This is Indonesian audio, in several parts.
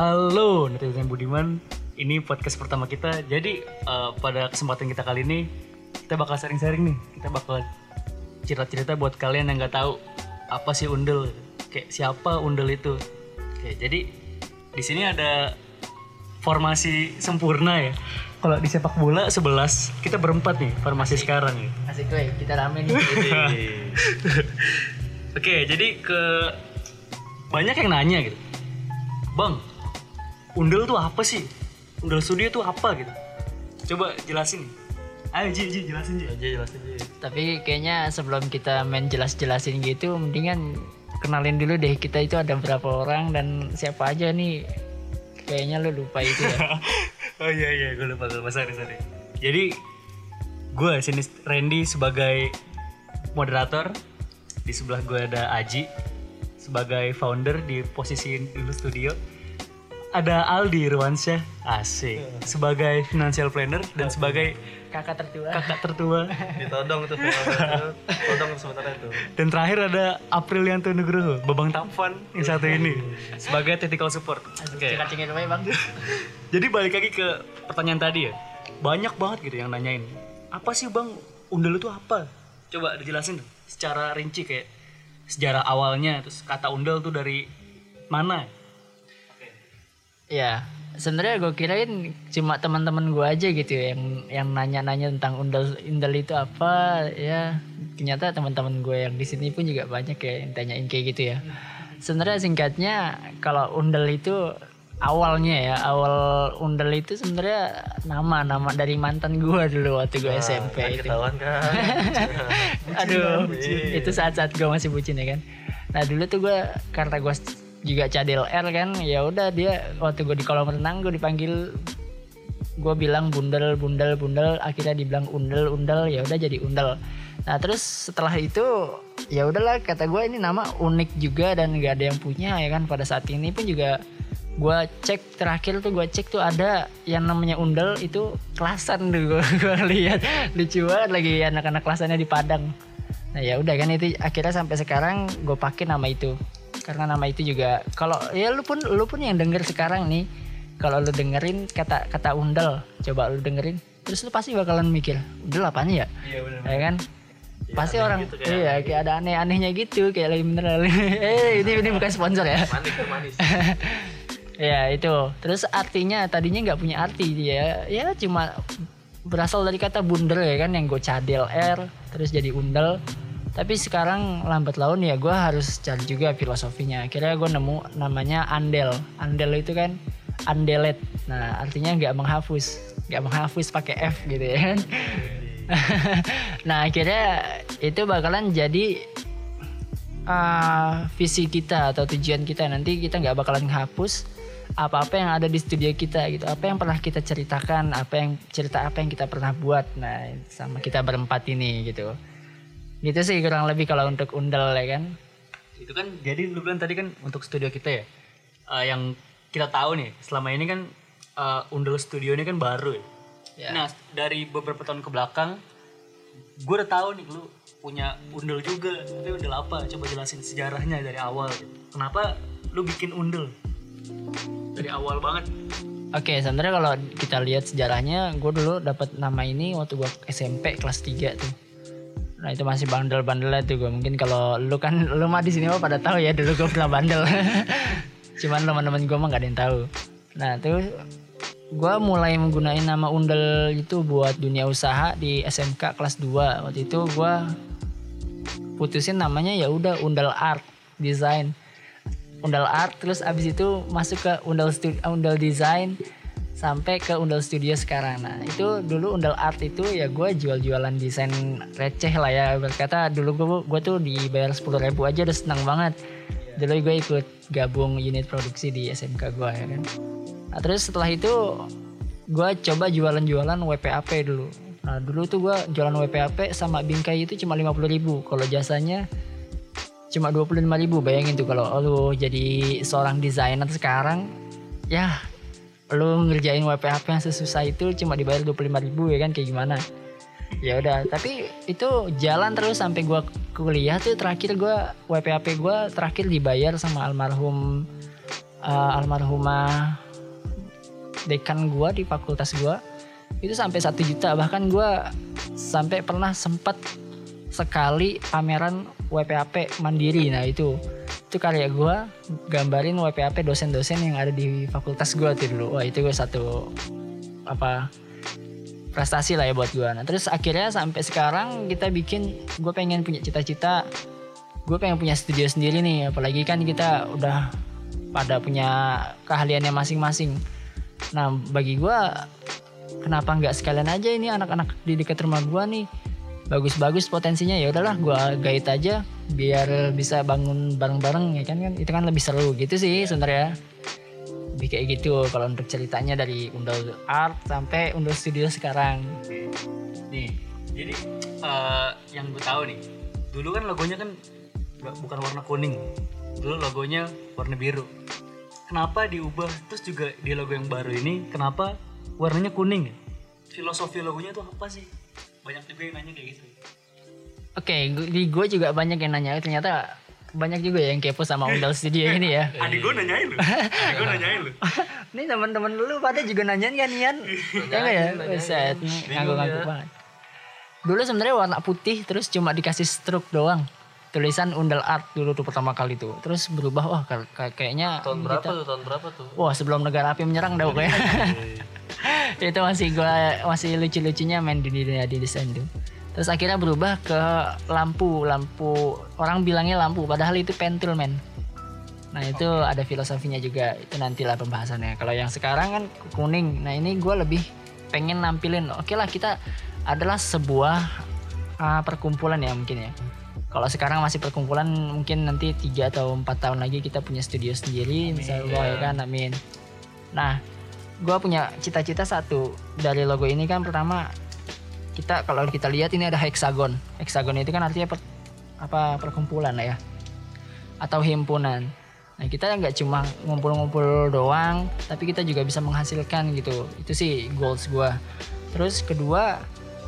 Halo netizen Budiman, ini podcast pertama kita. Jadi eh, pada kesempatan kita kali ini kita bakal sharing-sharing nih. Kita bakal cerita-cerita buat kalian yang nggak tahu apa sih undel, kayak siapa undel itu. Oke, jadi di sini ada formasi sempurna ya. Kalau di sepak bola 11, kita berempat nih formasi sekarang ya. Asik gue, kita rame nih. Oke, jadi ke banyak yang nanya gitu. Bang, Undel tuh apa sih? Undel studio tuh apa gitu? Coba jelasin. Ayo Ji, Ji jelasin Ji. aja jelasin aja Tapi kayaknya sebelum kita main jelas-jelasin gitu, mendingan kenalin dulu deh kita itu ada berapa orang dan siapa aja nih. Kayaknya lu lupa itu ya. oh iya iya, gue lupa gue lupa sorry sorry. Jadi gue sini Randy sebagai moderator, di sebelah gue ada Aji sebagai founder di posisi dulu studio. Ada Aldi Irwansyah, asik, sebagai financial planner dan sebagai Kakak tertua. kakak tertua. ditodong tuh todong sebenarnya tuh Dan terakhir ada Aprilianto Nugroho, Babang Tampan yang satu ini sebagai technical support. Oke. Bang. Jadi balik lagi ke pertanyaan tadi ya. Banyak banget gitu yang nanyain. Apa sih Bang Undel itu apa? Coba dijelasin dong, secara rinci kayak sejarah awalnya terus kata Undel tuh dari mana? Ya, sebenarnya gue kirain cuma teman-teman gue aja gitu ya yang yang nanya-nanya tentang undel undel itu apa ya. Ternyata teman-teman gue yang di sini pun juga banyak ya yang tanyain kayak gitu ya. Sebenarnya singkatnya kalau undel itu awalnya ya awal undel itu sebenarnya nama nama dari mantan gue dulu waktu gue SMP kan itu. ketahuan kan. Aduh Iya. itu saat-saat gue masih bucin ya kan. Nah dulu tuh gue karena gue juga cadel R kan. Ya udah dia waktu gue di kolam renang gue dipanggil gue bilang bundel bundel bundel. Akhirnya dibilang undel undel. Ya udah jadi undel. Nah terus setelah itu ya udahlah kata gue ini nama unik juga dan gak ada yang punya ya kan. Pada saat ini pun juga gue cek terakhir tuh gue cek tuh ada yang namanya undel itu kelasan tuh gue gue lihat. Lucu banget lagi anak-anak kelasannya di Padang. Nah ya udah kan itu akhirnya sampai sekarang gue pakai nama itu karena nama itu juga kalau ya lu pun lu pun yang denger sekarang nih kalau lu dengerin kata kata undel coba lu dengerin terus lu pasti bakalan mikir undel apanya ya? Iya benar. ya kan? Pasti aneh orang gitu, kayak iya kayak ada aneh-anehnya gitu kayak lagi bener eh ini ini bukan sponsor ya. Manis manis. Ya itu. Terus artinya tadinya nggak punya arti dia ya cuma berasal dari kata bundel ya kan yang gue cadel R terus jadi undel tapi sekarang lambat laun ya gue harus cari juga filosofinya. Akhirnya gue nemu namanya andel. Andel itu kan andelet. Nah artinya nggak menghapus. Nggak menghapus pakai F gitu ya kan. Nah akhirnya itu bakalan jadi uh, visi kita atau tujuan kita. Nanti kita nggak bakalan menghapus apa-apa yang ada di studio kita gitu. Apa yang pernah kita ceritakan apa yang cerita apa yang kita pernah buat. Nah sama kita berempat ini gitu gitu sih kurang lebih kalau untuk undel ya kan Itu kan jadi lu bilang tadi kan untuk studio kita ya. eh, yang kita tahu nih selama ini kan eh, Undel studio ini kan baru ya. Ya. Nah, dari beberapa tahun ke belakang gue udah tahu nih lu punya Undel juga. Tapi Undel apa? Coba jelasin sejarahnya dari awal. gitu. Kenapa lu bikin Undel? Dari awal banget. Oke, sebenarnya kalau kita lihat sejarahnya, gue dulu dapat nama ini waktu gue SMP kelas 3 tuh. Nah itu masih bandel-bandelnya tuh gue. Mungkin kalau lu kan, lu mah di sini mah pada tahu ya dulu gue pernah bandel. Cuman teman-teman gue mah gak ada yang tahu. Nah terus gue mulai menggunakan nama Undel itu buat dunia usaha di SMK kelas 2. Waktu itu gue putusin namanya ya udah Undel Art Design. Undel Art terus abis itu masuk ke Undel Stu- Undel Design sampai ke Undel Studio sekarang. Nah itu dulu Undel Art itu ya gue jual-jualan desain receh lah ya. Berkata dulu gue gue tuh dibayar sepuluh ribu aja udah senang banget. Dulu gue ikut gabung unit produksi di SMK gue ya kan. Nah terus setelah itu gue coba jualan-jualan WPAP dulu. Nah dulu tuh gue jualan WPAP sama bingkai itu cuma 50.000 ribu. Kalau jasanya cuma 25.000 ribu bayangin tuh kalau lu jadi seorang desainer sekarang ya lu ngerjain WPHP yang sesusah itu cuma dibayar 25.000 ribu ya kan? Kayak gimana? Ya udah tapi itu jalan terus sampai gua kuliah tuh terakhir gua WPHP gua terakhir dibayar sama almarhum uh, almarhumah dekan gua di fakultas gua. Itu sampai satu juta. Bahkan gua sampai pernah sempat sekali pameran WPAP mandiri. Nah itu itu karya gua gambarin WPAP dosen-dosen yang ada di fakultas gua tuh dulu. Wah itu gue satu apa prestasi lah ya buat gua. Nah terus akhirnya sampai sekarang kita bikin gue pengen punya cita-cita gue pengen punya studio sendiri nih. Apalagi kan kita udah pada punya keahliannya masing-masing. Nah bagi gue kenapa nggak sekalian aja ini anak-anak di dekat rumah gue nih bagus-bagus potensinya ya udahlah gue gait aja biar bisa bangun bareng-bareng ya kan kan itu kan lebih seru gitu sih sebenarnya lebih kayak gitu kalau untuk ceritanya dari Undal Art sampai Undal Studio sekarang Nih, jadi eh, yang gue tahu nih, dulu kan logonya kan bukan warna kuning, dulu logonya warna biru. Kenapa diubah? Terus juga di logo yang baru ini, kenapa warnanya kuning? Filosofi logonya tuh apa sih? Banyak juga yang nanya kayak gitu. Oke, gu- di gue juga banyak yang nanya. Ternyata banyak juga ya yang kepo sama Undal Studio ini ya. Adik gue nanyain lu, adik gue nanyain lu. Ini teman-teman lu pada juga nanyain kan Ian? ya enggak ya? Buset, nganggu-nganggu banget. Dulu sebenarnya warna putih terus cuma dikasih struk doang. Tulisan Undal Art dulu tuh pertama kali tuh. Terus berubah wah ka- ka- kayaknya Tahun berapa kita- tuh? Tahun berapa tuh? Wah, sebelum negara api menyerang dah pokoknya. itu masih gua masih lucu-lucunya main di dunia di desain tuh. Terus akhirnya berubah ke lampu, lampu orang bilangnya lampu padahal itu pentul men. Nah itu ada filosofinya juga itu nantilah pembahasannya. Kalau yang sekarang kan kuning. Nah ini gua lebih pengen nampilin. Oke lah kita adalah sebuah uh, perkumpulan ya mungkin ya. Kalau sekarang masih perkumpulan mungkin nanti tiga atau empat tahun lagi kita punya studio sendiri, misalnya Allah ya kan, amin. Nah, gua punya cita-cita satu dari logo ini kan pertama kita kalau kita lihat ini ada hexagon. Hexagon itu kan artinya per- apa perkumpulan lah ya atau himpunan. Nah kita nggak cuma ngumpul-ngumpul doang, tapi kita juga bisa menghasilkan gitu. Itu sih goals gua. Terus kedua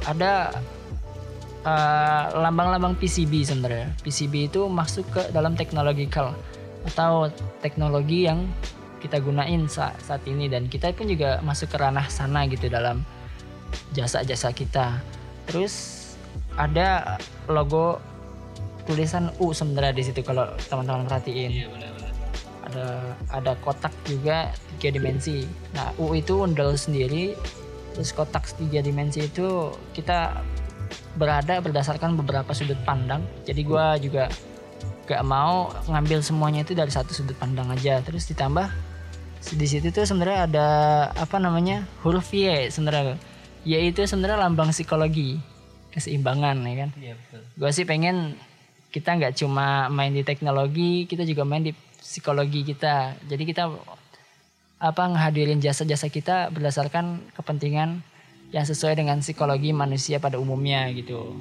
ada eh, lambang-lambang PCB sebenarnya. PCB itu masuk ke dalam technological atau teknologi yang kita gunain sa- saat ini dan kita pun juga masuk ke ranah sana gitu dalam jasa-jasa kita. Terus ada logo tulisan U sebenarnya di situ kalau teman-teman perhatiin Iya ada ada kotak juga tiga dimensi. Nah U itu undel sendiri, terus kotak tiga dimensi itu kita berada berdasarkan beberapa sudut pandang. Jadi gua juga gak mau ngambil semuanya itu dari satu sudut pandang aja. Terus ditambah di situ tuh sebenarnya ada apa namanya huruf Y sebenarnya. Y itu sebenarnya lambang psikologi keseimbangan ya kan Iya betul. gue sih pengen kita nggak cuma main di teknologi kita juga main di psikologi kita jadi kita apa ngehadirin jasa-jasa kita berdasarkan kepentingan yang sesuai dengan psikologi manusia pada umumnya gitu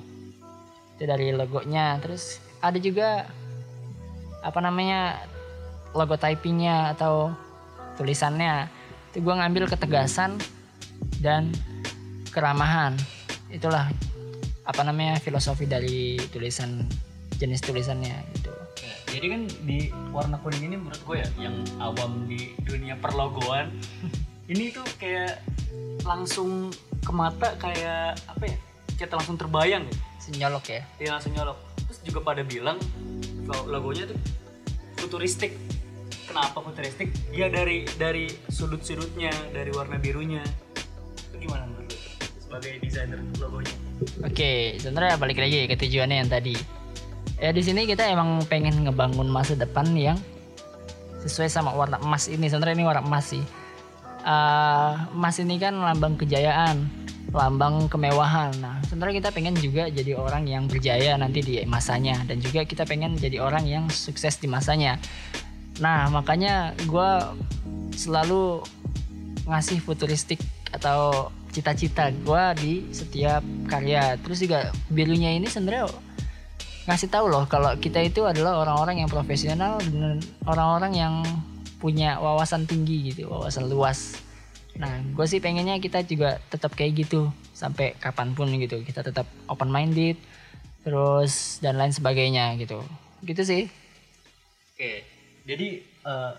itu dari logonya terus ada juga apa namanya logo typingnya atau tulisannya. Itu gue ngambil ketegasan dan keramahan. Itulah apa namanya filosofi dari tulisan jenis tulisannya gitu. Ya, jadi kan di warna kuning ini menurut gue ya yang awam di dunia perlogoan ini tuh kayak langsung ke mata kayak apa ya kita langsung terbayang gitu senyolok ya? Dia langsung nyolok terus juga pada bilang lo- logonya tuh futuristik kenapa futuristik ya dari dari sudut-sudutnya dari warna birunya itu gimana menurut sebagai desainer logonya Oke, sebenarnya balik lagi ke tujuannya yang tadi. Ya di sini kita emang pengen ngebangun masa depan yang sesuai sama warna emas ini. Sebenarnya ini warna emas sih. Eh, emas ini kan lambang kejayaan, lambang kemewahan. Nah, sebenarnya kita pengen juga jadi orang yang berjaya nanti di masanya dan juga kita pengen jadi orang yang sukses di masanya. Nah, makanya gue selalu ngasih futuristik atau cita-cita gue di setiap karya. Terus juga birunya ini sebenarnya ngasih tahu loh kalau kita itu adalah orang-orang yang profesional dan orang-orang yang punya wawasan tinggi gitu, wawasan luas. Nah, gue sih pengennya kita juga tetap kayak gitu sampai kapan pun gitu. Kita tetap open minded, terus dan lain sebagainya gitu. Gitu sih. Oke, jadi eh,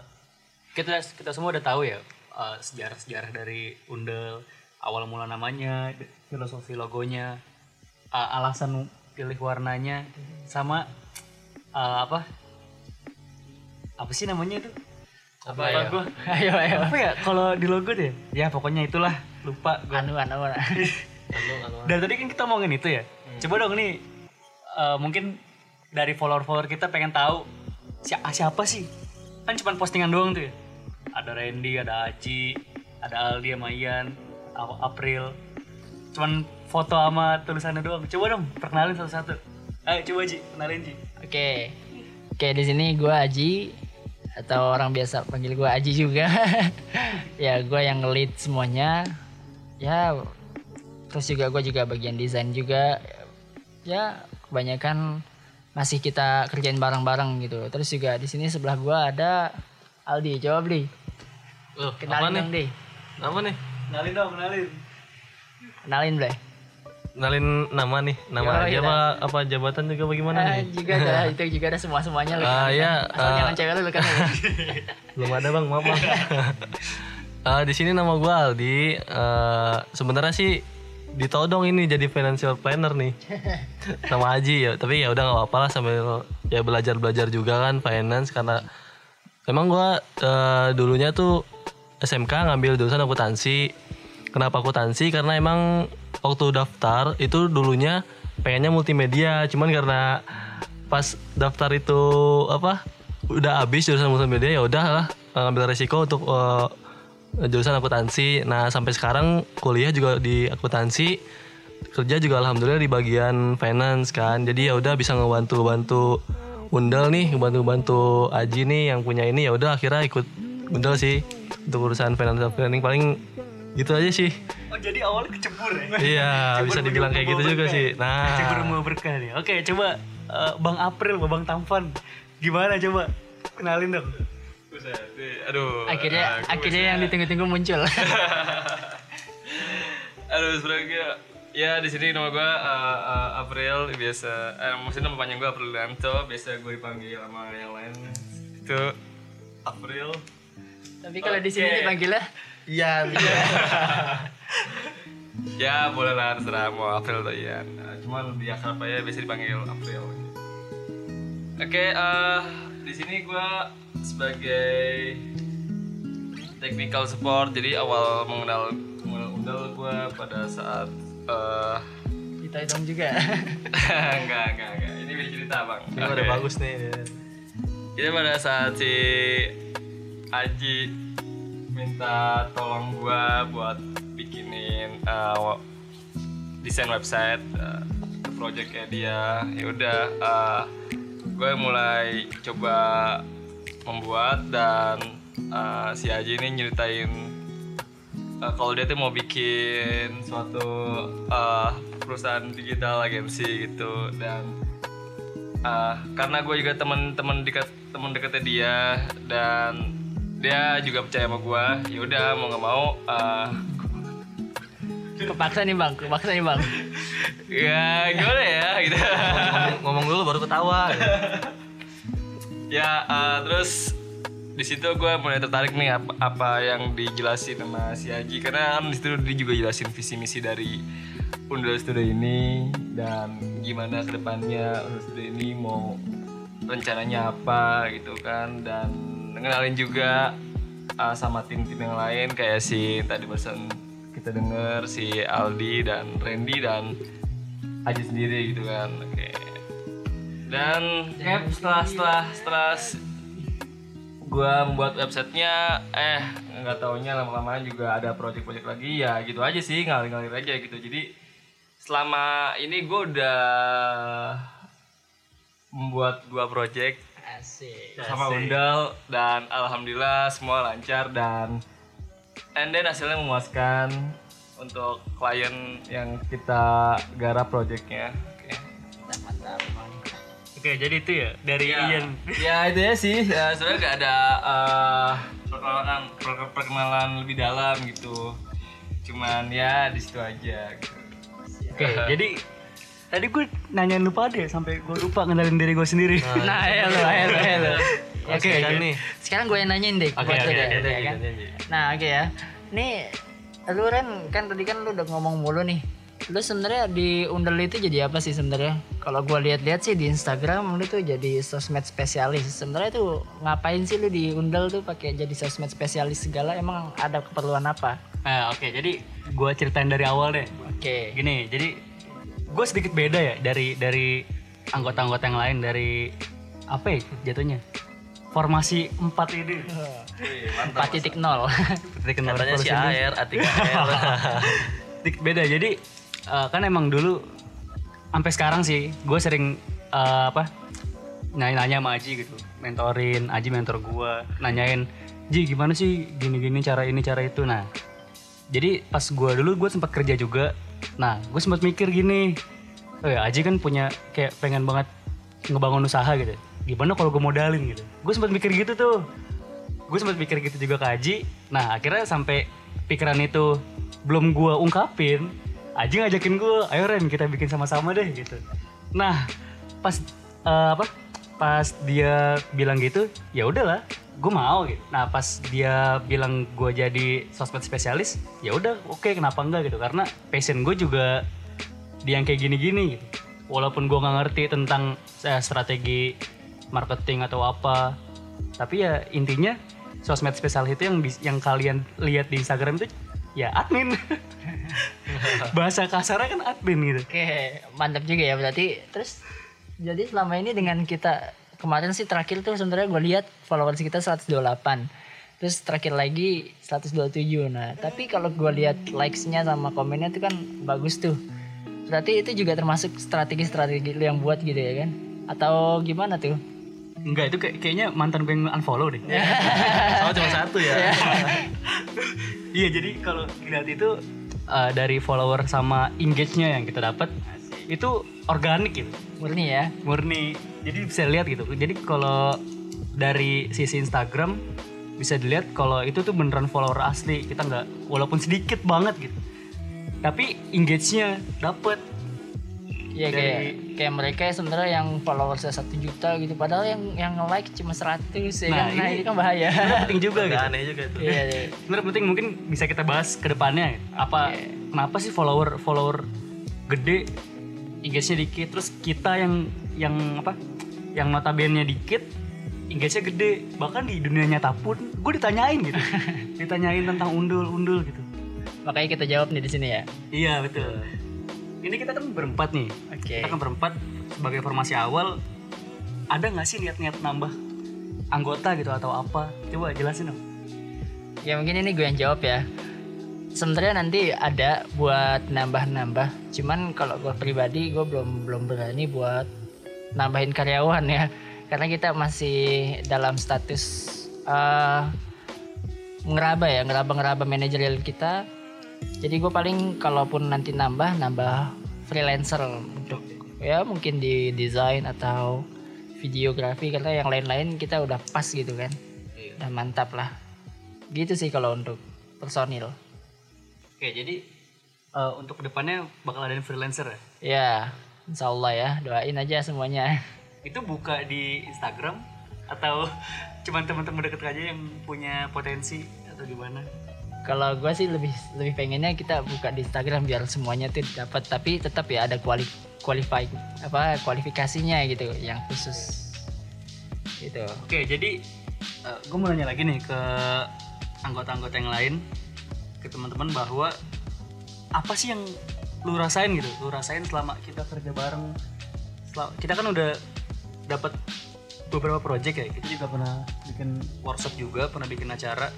kita kita semua udah tahu ya eh, sejarah-sejarah dari Undel, awal mula namanya, filosofi logonya, eh, alasan pilih warnanya, sama eh, apa? Apa sih namanya itu? Apa ya? gua. Ayo ayo. Apa ya kalau di logo deh? Ya pokoknya itulah, lupa gua. Anu anu. anu. anu anu Dan tadi kan kita ngomongin itu ya. Coba dong nih eh, mungkin dari follower-follower kita pengen tahu si siapa sih? Kan cuma postingan doang tuh ya. Ada Randy, ada Aji, ada Aldi sama Ian, April. Cuman foto sama tulisannya doang. Coba dong perkenalin satu-satu. Ayo coba Ji, kenalin Ji. Oke. Oke, di sini gua Aji atau orang biasa panggil gua Aji juga. ya, gua yang lead semuanya. Ya, terus juga gua juga bagian desain juga. Ya, kebanyakan masih kita kerjain bareng-bareng gitu. Terus juga di sini sebelah gua ada Aldi. Coba beli. Loh, apa Kenalin nih? dong, Di. Apa nih? Kenalin dong, kenalin. Kenalin, Ble. Kenalin nama nih, nama Oh, aja iya. apa apa jabatan juga bagaimana Ah, nih? juga ada itu juga ada semua-semuanya lu. Ah, iya, Asal ah. jangan cewek lu kan. Belum ada bang, maaf bang. Eh, di sini nama gue Aldi. Eh, sebenarnya sih ditodong ini jadi financial planner nih. Nama Aji ya, tapi ya udah nggak apa-apa lah sambil ya belajar belajar juga kan finance karena emang gue eh, dulunya tuh SMK ngambil jurusan akuntansi. Kenapa akuntansi? Karena emang waktu daftar itu dulunya pengennya multimedia, cuman karena pas daftar itu apa udah habis jurusan multimedia ya udah lah ngambil resiko untuk eh, jurusan akuntansi. Nah sampai sekarang kuliah juga di akuntansi, kerja juga alhamdulillah di bagian finance kan. Jadi ya udah bisa ngebantu bantu Undel nih, ngebantu bantu Aji nih yang punya ini ya udah akhirnya ikut Undel sih untuk urusan financial planning paling gitu aja sih. Oh jadi awalnya kecebur ya? Iya Kecebur bisa dibilang kayak gitu juga sih. ya? Nah Kecebur membawa berkah nih. Oke coba eh, Bang April, Bang Tampan. Gimana coba? Kenalin dong. Aduh akhirnya ah, gua akhirnya yang ditunggu-tunggu muncul. aduh sebenarnya ya di sini nama gue uh, uh, April biasa eh, maksudnya nama panjang gue April Danto biasa gue dipanggil sama yang lain. Itu April. Tapi kalau di sini dipanggilnya? Iya ya boleh lah terserah mau April atau Ian. Nah, cuman lebih akrab aja biasa dipanggil April. Oke eh, di sini gue sebagai technical support jadi awal mengenal mengenal Undal gue pada saat eh, kita hitung juga. enggak, enggak, enggak. Ini beda cerita, Bang. ini udah Oke. bagus nih. Jadi pada saat si Aji minta tolong gua buat bikinin uh, desain website uh, projectnya dia, ya udah uh, gue mulai coba membuat dan uh, si Aji ini nyeritain uh, kalau dia tuh mau bikin suatu uh, perusahaan digital agensi gitu dan uh, karena gue juga teman-teman dekat teman dekatnya dia dan dia juga percaya sama gue ya udah mau nggak mau uh, Kepaksa nih bang, kepaksa nih bang. ya gimana ya gitu ngomong, ngomong dulu baru ketawa. ya uh, terus di situ gue mulai tertarik nih apa, apa yang dijelasin sama si Haji karena kan di situ dia juga jelasin visi misi dari Undul Studio ini dan gimana ke depannya Undul Studio ini mau rencananya apa gitu kan. Dan ngenalin juga uh, sama tim-tim yang lain kayak si tadi barusan kita denger si Aldi dan Randy dan Haji sendiri gitu kan dan ya setelah setelah setelah gue membuat websitenya eh nggak taunya lama-lama juga ada project-project lagi ya gitu aja sih ngalir-ngalir aja gitu jadi selama ini gue udah membuat dua project Asik. sama Undal dan alhamdulillah semua lancar dan and then hasilnya memuaskan untuk klien yang kita garap projectnya oke Mantap, mantap. Oke jadi itu ya dari ya, Ian. ya itu ya sih ya, sebenarnya nggak ada eh, perkenalan per- perkenalan lebih dalam gitu cuman ya di situ aja gitu. Oke jadi tadi gue nanyain lupa deh sampai gue lupa ngenalin diri gue sendiri. Nah, ayo lu, ayo lu, ayo lu. Oke nih. Sekarang gue yang nanyain deh. Oke, oke, oke, udah ya kan? Nah, oke ya. Nih, lu Ren, kan tadi kan lu udah ngomong mulu nih. Lu sebenarnya di Undel itu jadi apa sih sebenarnya? Kalau gua lihat-lihat sih di Instagram lu tuh jadi sosmed spesialis. Sebenarnya tuh ngapain sih lu di Undel tuh pakai jadi sosmed spesialis segala? Emang ada keperluan apa? Nah, oke, jadi gue ceritain dari awal deh. Oke. Gini, jadi gue sedikit beda ya dari dari anggota-anggota yang lain dari apa ya jatuhnya formasi empat ini. 4.0. Dikenal Katanya si air, atik air. Sedikit beda. Jadi eh, kan emang dulu sampai sekarang sih gue sering eh, apa nanya-nanya sama Aji gitu, mentorin Aji mentor gue, nanyain Ji gimana sih gini-gini cara ini cara itu. Nah, jadi pas gue dulu gue sempat kerja juga. Nah, gue sempat mikir gini, oh ya Aji kan punya kayak pengen banget ngebangun usaha gitu. Gimana kalau gue modalin gitu? Gue sempat mikir gitu tuh. Gue sempat mikir gitu juga ke Aji. Nah, akhirnya sampai pikiran itu belum gue ungkapin, Aji ngajakin gue, ayo Ren kita bikin sama-sama deh gitu. Nah, pas eh, apa? Pas dia bilang gitu, ya udahlah, gue mau gitu. Nah, pas dia bilang gue jadi sosmed spesialis, ya udah, oke, kenapa enggak gitu? Karena passion gue juga di yang kayak gini-gini gitu. Walaupun gue nggak ngerti tentang eh, strategi marketing atau apa, tapi ya intinya sosmed spesialis itu yang yang kalian lihat di Instagram itu ya admin. Bahasa kasarnya kan admin gitu. Oke, mantap juga ya berarti. Terus jadi selama ini dengan kita kemarin sih terakhir tuh sebenarnya gue lihat followers kita 128. Terus terakhir lagi 127. Nah, tapi kalau gue lihat likes-nya sama komennya tuh kan bagus tuh. Berarti itu juga termasuk strategi-strategi lu yang buat gitu ya kan? Atau gimana tuh? Enggak, itu kayak, kayaknya mantan gue yang unfollow deh. Sama cuma satu ya. Iya, jadi kalau dilihat itu uh, dari follower sama engage-nya yang kita dapat itu organik gitu. Murni ya. Murni. Jadi bisa lihat gitu. Jadi kalau dari sisi Instagram bisa dilihat kalau itu tuh beneran follower asli. Kita nggak walaupun sedikit banget gitu. Tapi engage-nya dapet Iya Dari- kayak kayak mereka ya sebenarnya yang followersnya satu juta gitu padahal yang yang like cuma 100 ya Nah, kan. Nah, ini- ini kan bahaya. penting juga gitu. Aneh juga itu. Iya, iya. Sebenarnya penting mungkin bisa kita bahas ke depannya. Apa kenapa sih follower follower gede engage-nya dikit terus kita yang yang apa? Yang notabene dikit engage-nya gede. Bahkan di dunia nyata pun gue ditanyain gitu. ditanyain tentang undul-undul gitu. Makanya kita jawab nih di sini ya. Iya, betul. Ini kita kan berempat nih. Oke. Kita kan berempat sebagai formasi awal ada nggak sih niat-niat nambah anggota gitu atau apa? Coba jelasin dong. Ya mungkin ini gue yang jawab ya. Sebenarnya nanti ada buat nambah-nambah. Cuman kalau gue pribadi gue belum belum berani buat nambahin karyawan ya. Karena kita masih dalam status eh ngeraba ya, ngeraba-ngeraba manajerial kita. Jadi gue paling kalaupun nanti nambah nambah freelancer untuk ya mungkin di desain atau videografi karena yang lain-lain kita udah pas gitu kan. Udah mantap lah. Gitu sih kalau untuk personil. Oke, jadi eh, untuk ke depannya bakal ada freelancer ya? Ya, insya Allah ya. Doain aja semuanya. Itu buka di Instagram atau cuman teman-teman deket aja yang punya potensi atau gimana? Kalau gue sih lebih lebih pengennya kita buka di Instagram biar semuanya tuh dapat. Tapi tetap ya ada kuali qualify apa kualifikasinya gitu yang khusus. Gitu. Oke, jadi gue mau nanya lagi nih ke anggota-anggota yang lain, ke teman-teman bahwa apa sih yang lu rasain gitu? Lu rasain selama kita kerja bareng. Selama, kita kan udah dapat beberapa project ya. Kita juga pernah bikin workshop juga, pernah bikin acara.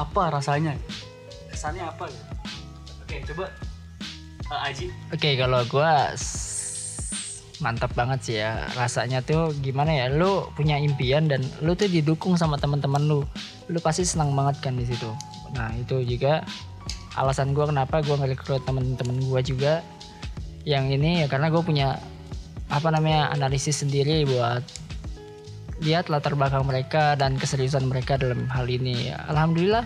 Apa rasanya? Kesannya apa gitu? Oke, coba eh, Aji. Oke, kalau gua s- mantap banget sih ya. Rasanya tuh gimana ya? Lu punya impian dan lu tuh didukung sama teman-teman lu. Lu pasti senang banget kan di situ. Nah, itu juga alasan gua kenapa gua ngerekrut teman-teman gua juga yang ini ya karena gue punya apa namanya analisis sendiri buat lihat latar belakang mereka dan keseriusan mereka dalam hal ini. Alhamdulillah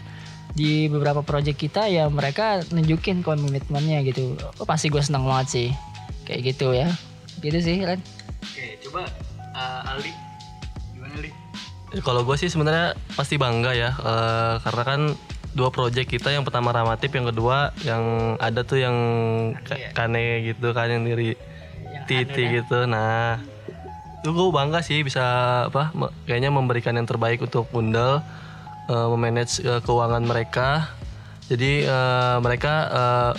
di beberapa project kita ya mereka nunjukin komitmennya gitu. Oh, pasti gue senang banget sih. kayak gitu ya gitu sih Ren Oke, coba uh, Aldi. Gimana Aldi? Ya, kalau gue sih sebenarnya pasti bangga ya eh, karena kan dua project kita yang pertama Ramatip yang kedua yang ada tuh yang ka- Kane gitu kan yang dari Titi gitu nah itu gue bangga sih bisa apa kayaknya memberikan yang terbaik untuk Undel eh, memanage eh, keuangan mereka jadi eh, mereka eh,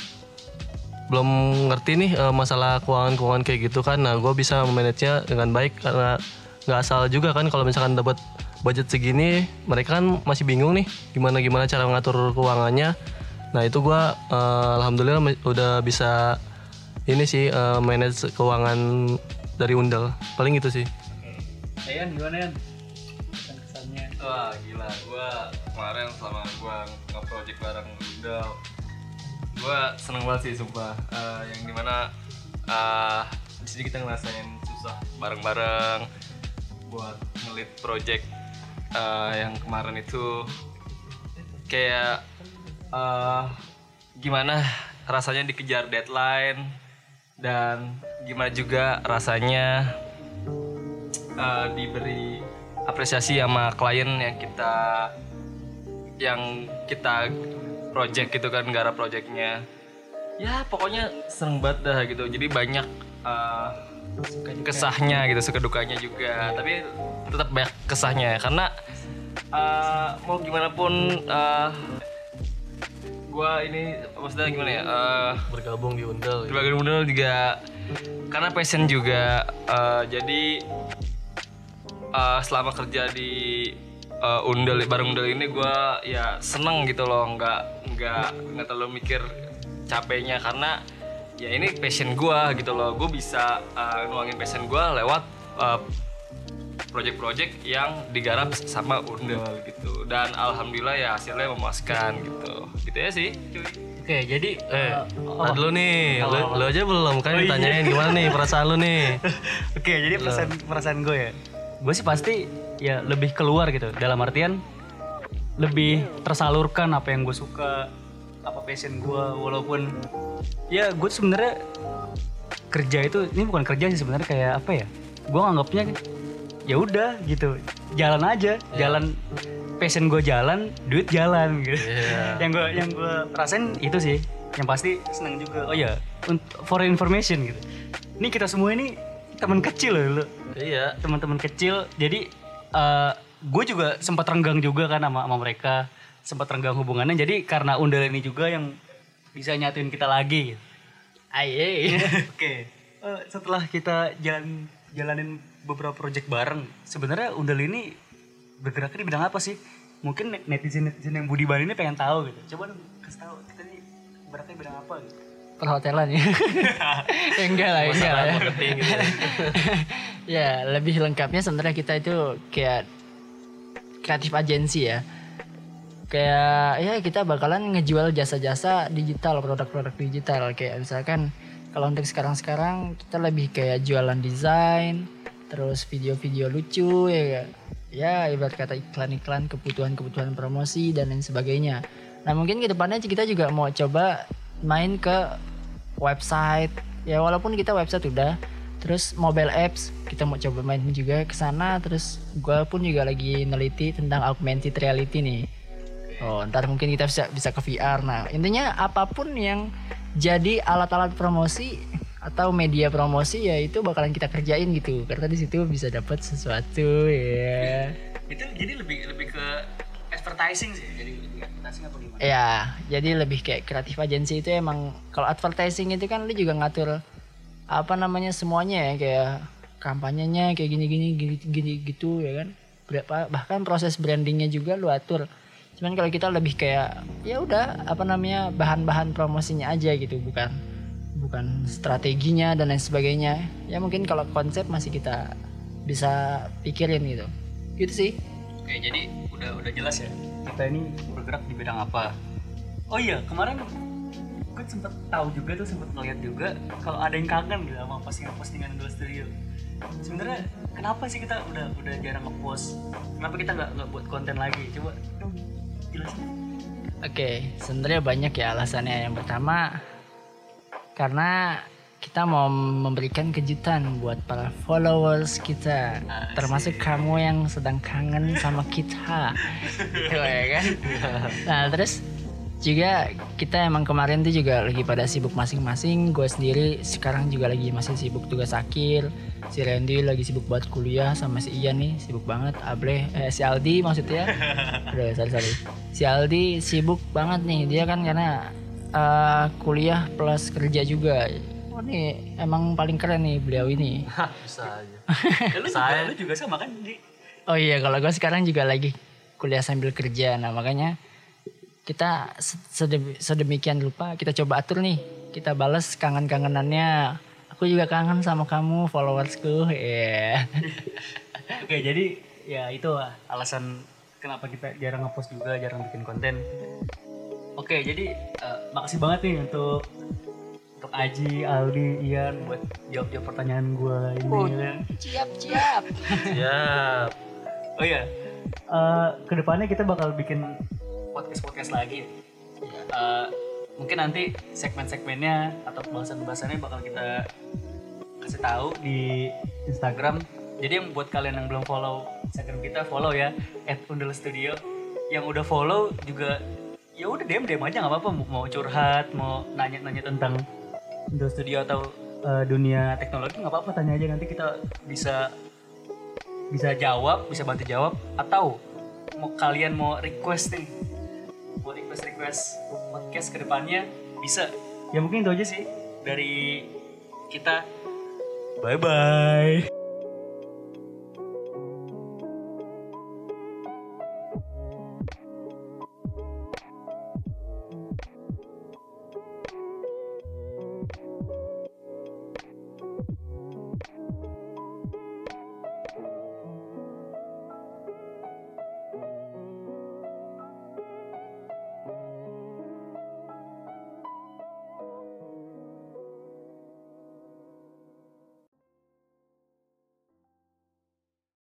belum ngerti nih eh, masalah keuangan-keuangan kayak gitu kan. Nah, gue bisa memanage-nya dengan baik karena nggak asal juga kan kalau misalkan dapat budget segini, mereka kan masih bingung nih gimana gimana cara mengatur keuangannya. Nah, itu gue alhamdulillah me- udah bisa ini sih eh, manage keuangan dari Undel. Paling itu sih. Ayan, gimana Yan? Kesan-kesannya. Wah gila, gue kemarin sama gue nge-project bareng Undal Gue seneng banget sih sumpah Eh, Yang di mana eh di sini kita ngerasain susah bareng-bareng Buat ngelit project eh, yang kemarin itu Kayak eh gimana rasanya dikejar deadline Dan gimana juga rasanya uh, diberi apresiasi sama klien yang kita yang kita project gitu kan gara projectnya. Ya pokoknya seneng banget dah gitu. Jadi banyak uh, kesahnya gitu suka dukanya juga. Tapi tetap banyak kesahnya karena uh, mau gimana pun uh, gua ini maksudnya gimana ya uh, Bergabung di Undel. sebagai model juga karena passion juga eh, jadi eh, selama kerja di eh, undel bareng undel ini gue ya seneng gitu loh nggak nggak nggak terlalu mikir capeknya karena ya ini passion gue gitu loh gue bisa eh, nuangin passion gue lewat eh, project-project yang digarap sama undel gitu. dan alhamdulillah ya hasilnya memuaskan gitu. Gitu ya sih. Cuy Oke, jadi Eh, uh, tar dulu nih, lu, lu aja belum kan ditanyain gimana nih perasaan lu nih. Oke, jadi perasaan perasaan gue ya. Gue sih pasti ya lebih keluar gitu. Dalam artian lebih tersalurkan apa yang gue suka, apa passion gue walaupun ya gue sebenarnya kerja itu ini bukan kerja sih sebenarnya kayak apa ya? Gue nganggapnya ya udah gitu. Jalan aja, jalan passion gue jalan, duit jalan gitu. Iya. yang gue yang gue rasain itu sih. Yang pasti seneng juga. Oh ya, for information gitu. Ini kita semua ini teman kecil loh, lu Iya. teman-teman kecil jadi eh gue juga sempat renggang juga kan sama, sama mereka sempat renggang hubungannya jadi karena undel ini juga yang bisa nyatuin kita lagi gitu. Aye. oke Eh, setelah kita jalan jalanin beberapa project bareng sebenarnya undel ini bergeraknya di bidang apa sih mungkin netizen netizen yang budiman ini pengen tahu gitu coba dong kasih tahu kita ini bergeraknya di bidang apa gitu perhotelan ya. ya enggak lah, enggak lah. ya. ya, lebih lengkapnya sebenarnya kita itu kayak kreatif agensi ya. Kayak ya kita bakalan ngejual jasa-jasa digital, produk-produk digital kayak misalkan kalau untuk sekarang-sekarang kita lebih kayak jualan desain, terus video-video lucu ya kan? ya ibarat kata iklan-iklan kebutuhan-kebutuhan promosi dan lain sebagainya. Nah mungkin ke depannya kita juga mau coba main ke website ya walaupun kita website udah terus mobile apps kita mau coba main juga ke sana terus gue pun juga lagi neliti tentang augmented reality nih oh ntar mungkin kita bisa bisa ke VR nah intinya apa pun yang jadi alat-alat promosi atau media promosi ya itu bakalan kita kerjain gitu karena di situ bisa dapat sesuatu ya itu jadi lebih lebih ke advertising sih jadi lebih advertising apa gimana Ya, jadi lebih kayak kreatif agency itu emang kalau advertising itu kan lu juga ngatur apa namanya semuanya ya kayak kampanyenya kayak gini-gini gini, gitu ya kan. Berapa bahkan proses brandingnya juga lu atur. Cuman kalau kita lebih kayak ya udah apa namanya bahan-bahan promosinya aja gitu bukan bukan strateginya dan lain sebagainya. Ya mungkin kalau konsep masih kita bisa pikirin gitu. Gitu sih. Oke, jadi udah udah jelas ya. Kita ini bergerak di bidang apa. Oh iya, kemarin gue sempet tahu juga tuh sempet ngeliat juga kalau ada yang kangen gitu sama postingan-postingan Undul Studio. Sebenarnya kenapa sih kita udah udah jarang ngepost? Kenapa kita nggak nggak buat konten lagi? Coba dong jelasin. Oke, sebenarnya banyak ya alasannya. Yang pertama karena kita mau memberikan kejutan buat para followers kita, termasuk kamu yang sedang kangen sama kita, gitu ya kan? Nah terus juga kita emang kemarin tuh juga lagi pada sibuk masing-masing. Gue sendiri sekarang juga lagi masih sibuk tugas akhir. Si Randy lagi sibuk buat kuliah sama si Ian nih sibuk banget. Ableh, eh, si Aldi maksudnya. Udah sorry sorry. Si Aldi sibuk banget nih. Dia kan karena eh, kuliah plus kerja juga. Oh nih emang paling keren nih beliau ini. Bisa aja. Ya, lu, juga, lu juga sama kan di Oh iya kalau gue sekarang juga lagi kuliah sambil kerja. Nah makanya kita se- sedem- sedemikian lupa kita coba atur nih. Kita balas kangen-kangenannya. Aku juga kangen sama kamu followersku. Ya. Oke, jadi ya itu alasan kenapa kita jarang ngepost juga, jarang bikin konten. Oke, jadi eh, makasih banget nih untuk untuk Aji, Aldi, Ian buat jawab-jawab pertanyaan gue ini. ya kan. Siap siap. Siap. Oh iya, eh, ke depannya kita bakal bikin podcast-podcast lagi. Eh, mungkin nanti segmen-segmennya atau bahasan-bahasannya bakal kita kasih tahu di Instagram. Jadi yang buat kalian yang belum follow Instagram kita follow ya @undel_studio. Yang udah follow juga ya udah DM DM aja nggak apa-apa. Mau, mau curhat mau nanya-nanya tentang Undel Studio atau eh, dunia teknologi nggak apa-apa. Tanya aja nanti kita bisa bisa jawab, bisa bantu jawab. Atau mau kalian mau request nih buat request request podcast ke depannya bisa. Ya mungkin itu aja sih dari kita. Bye bye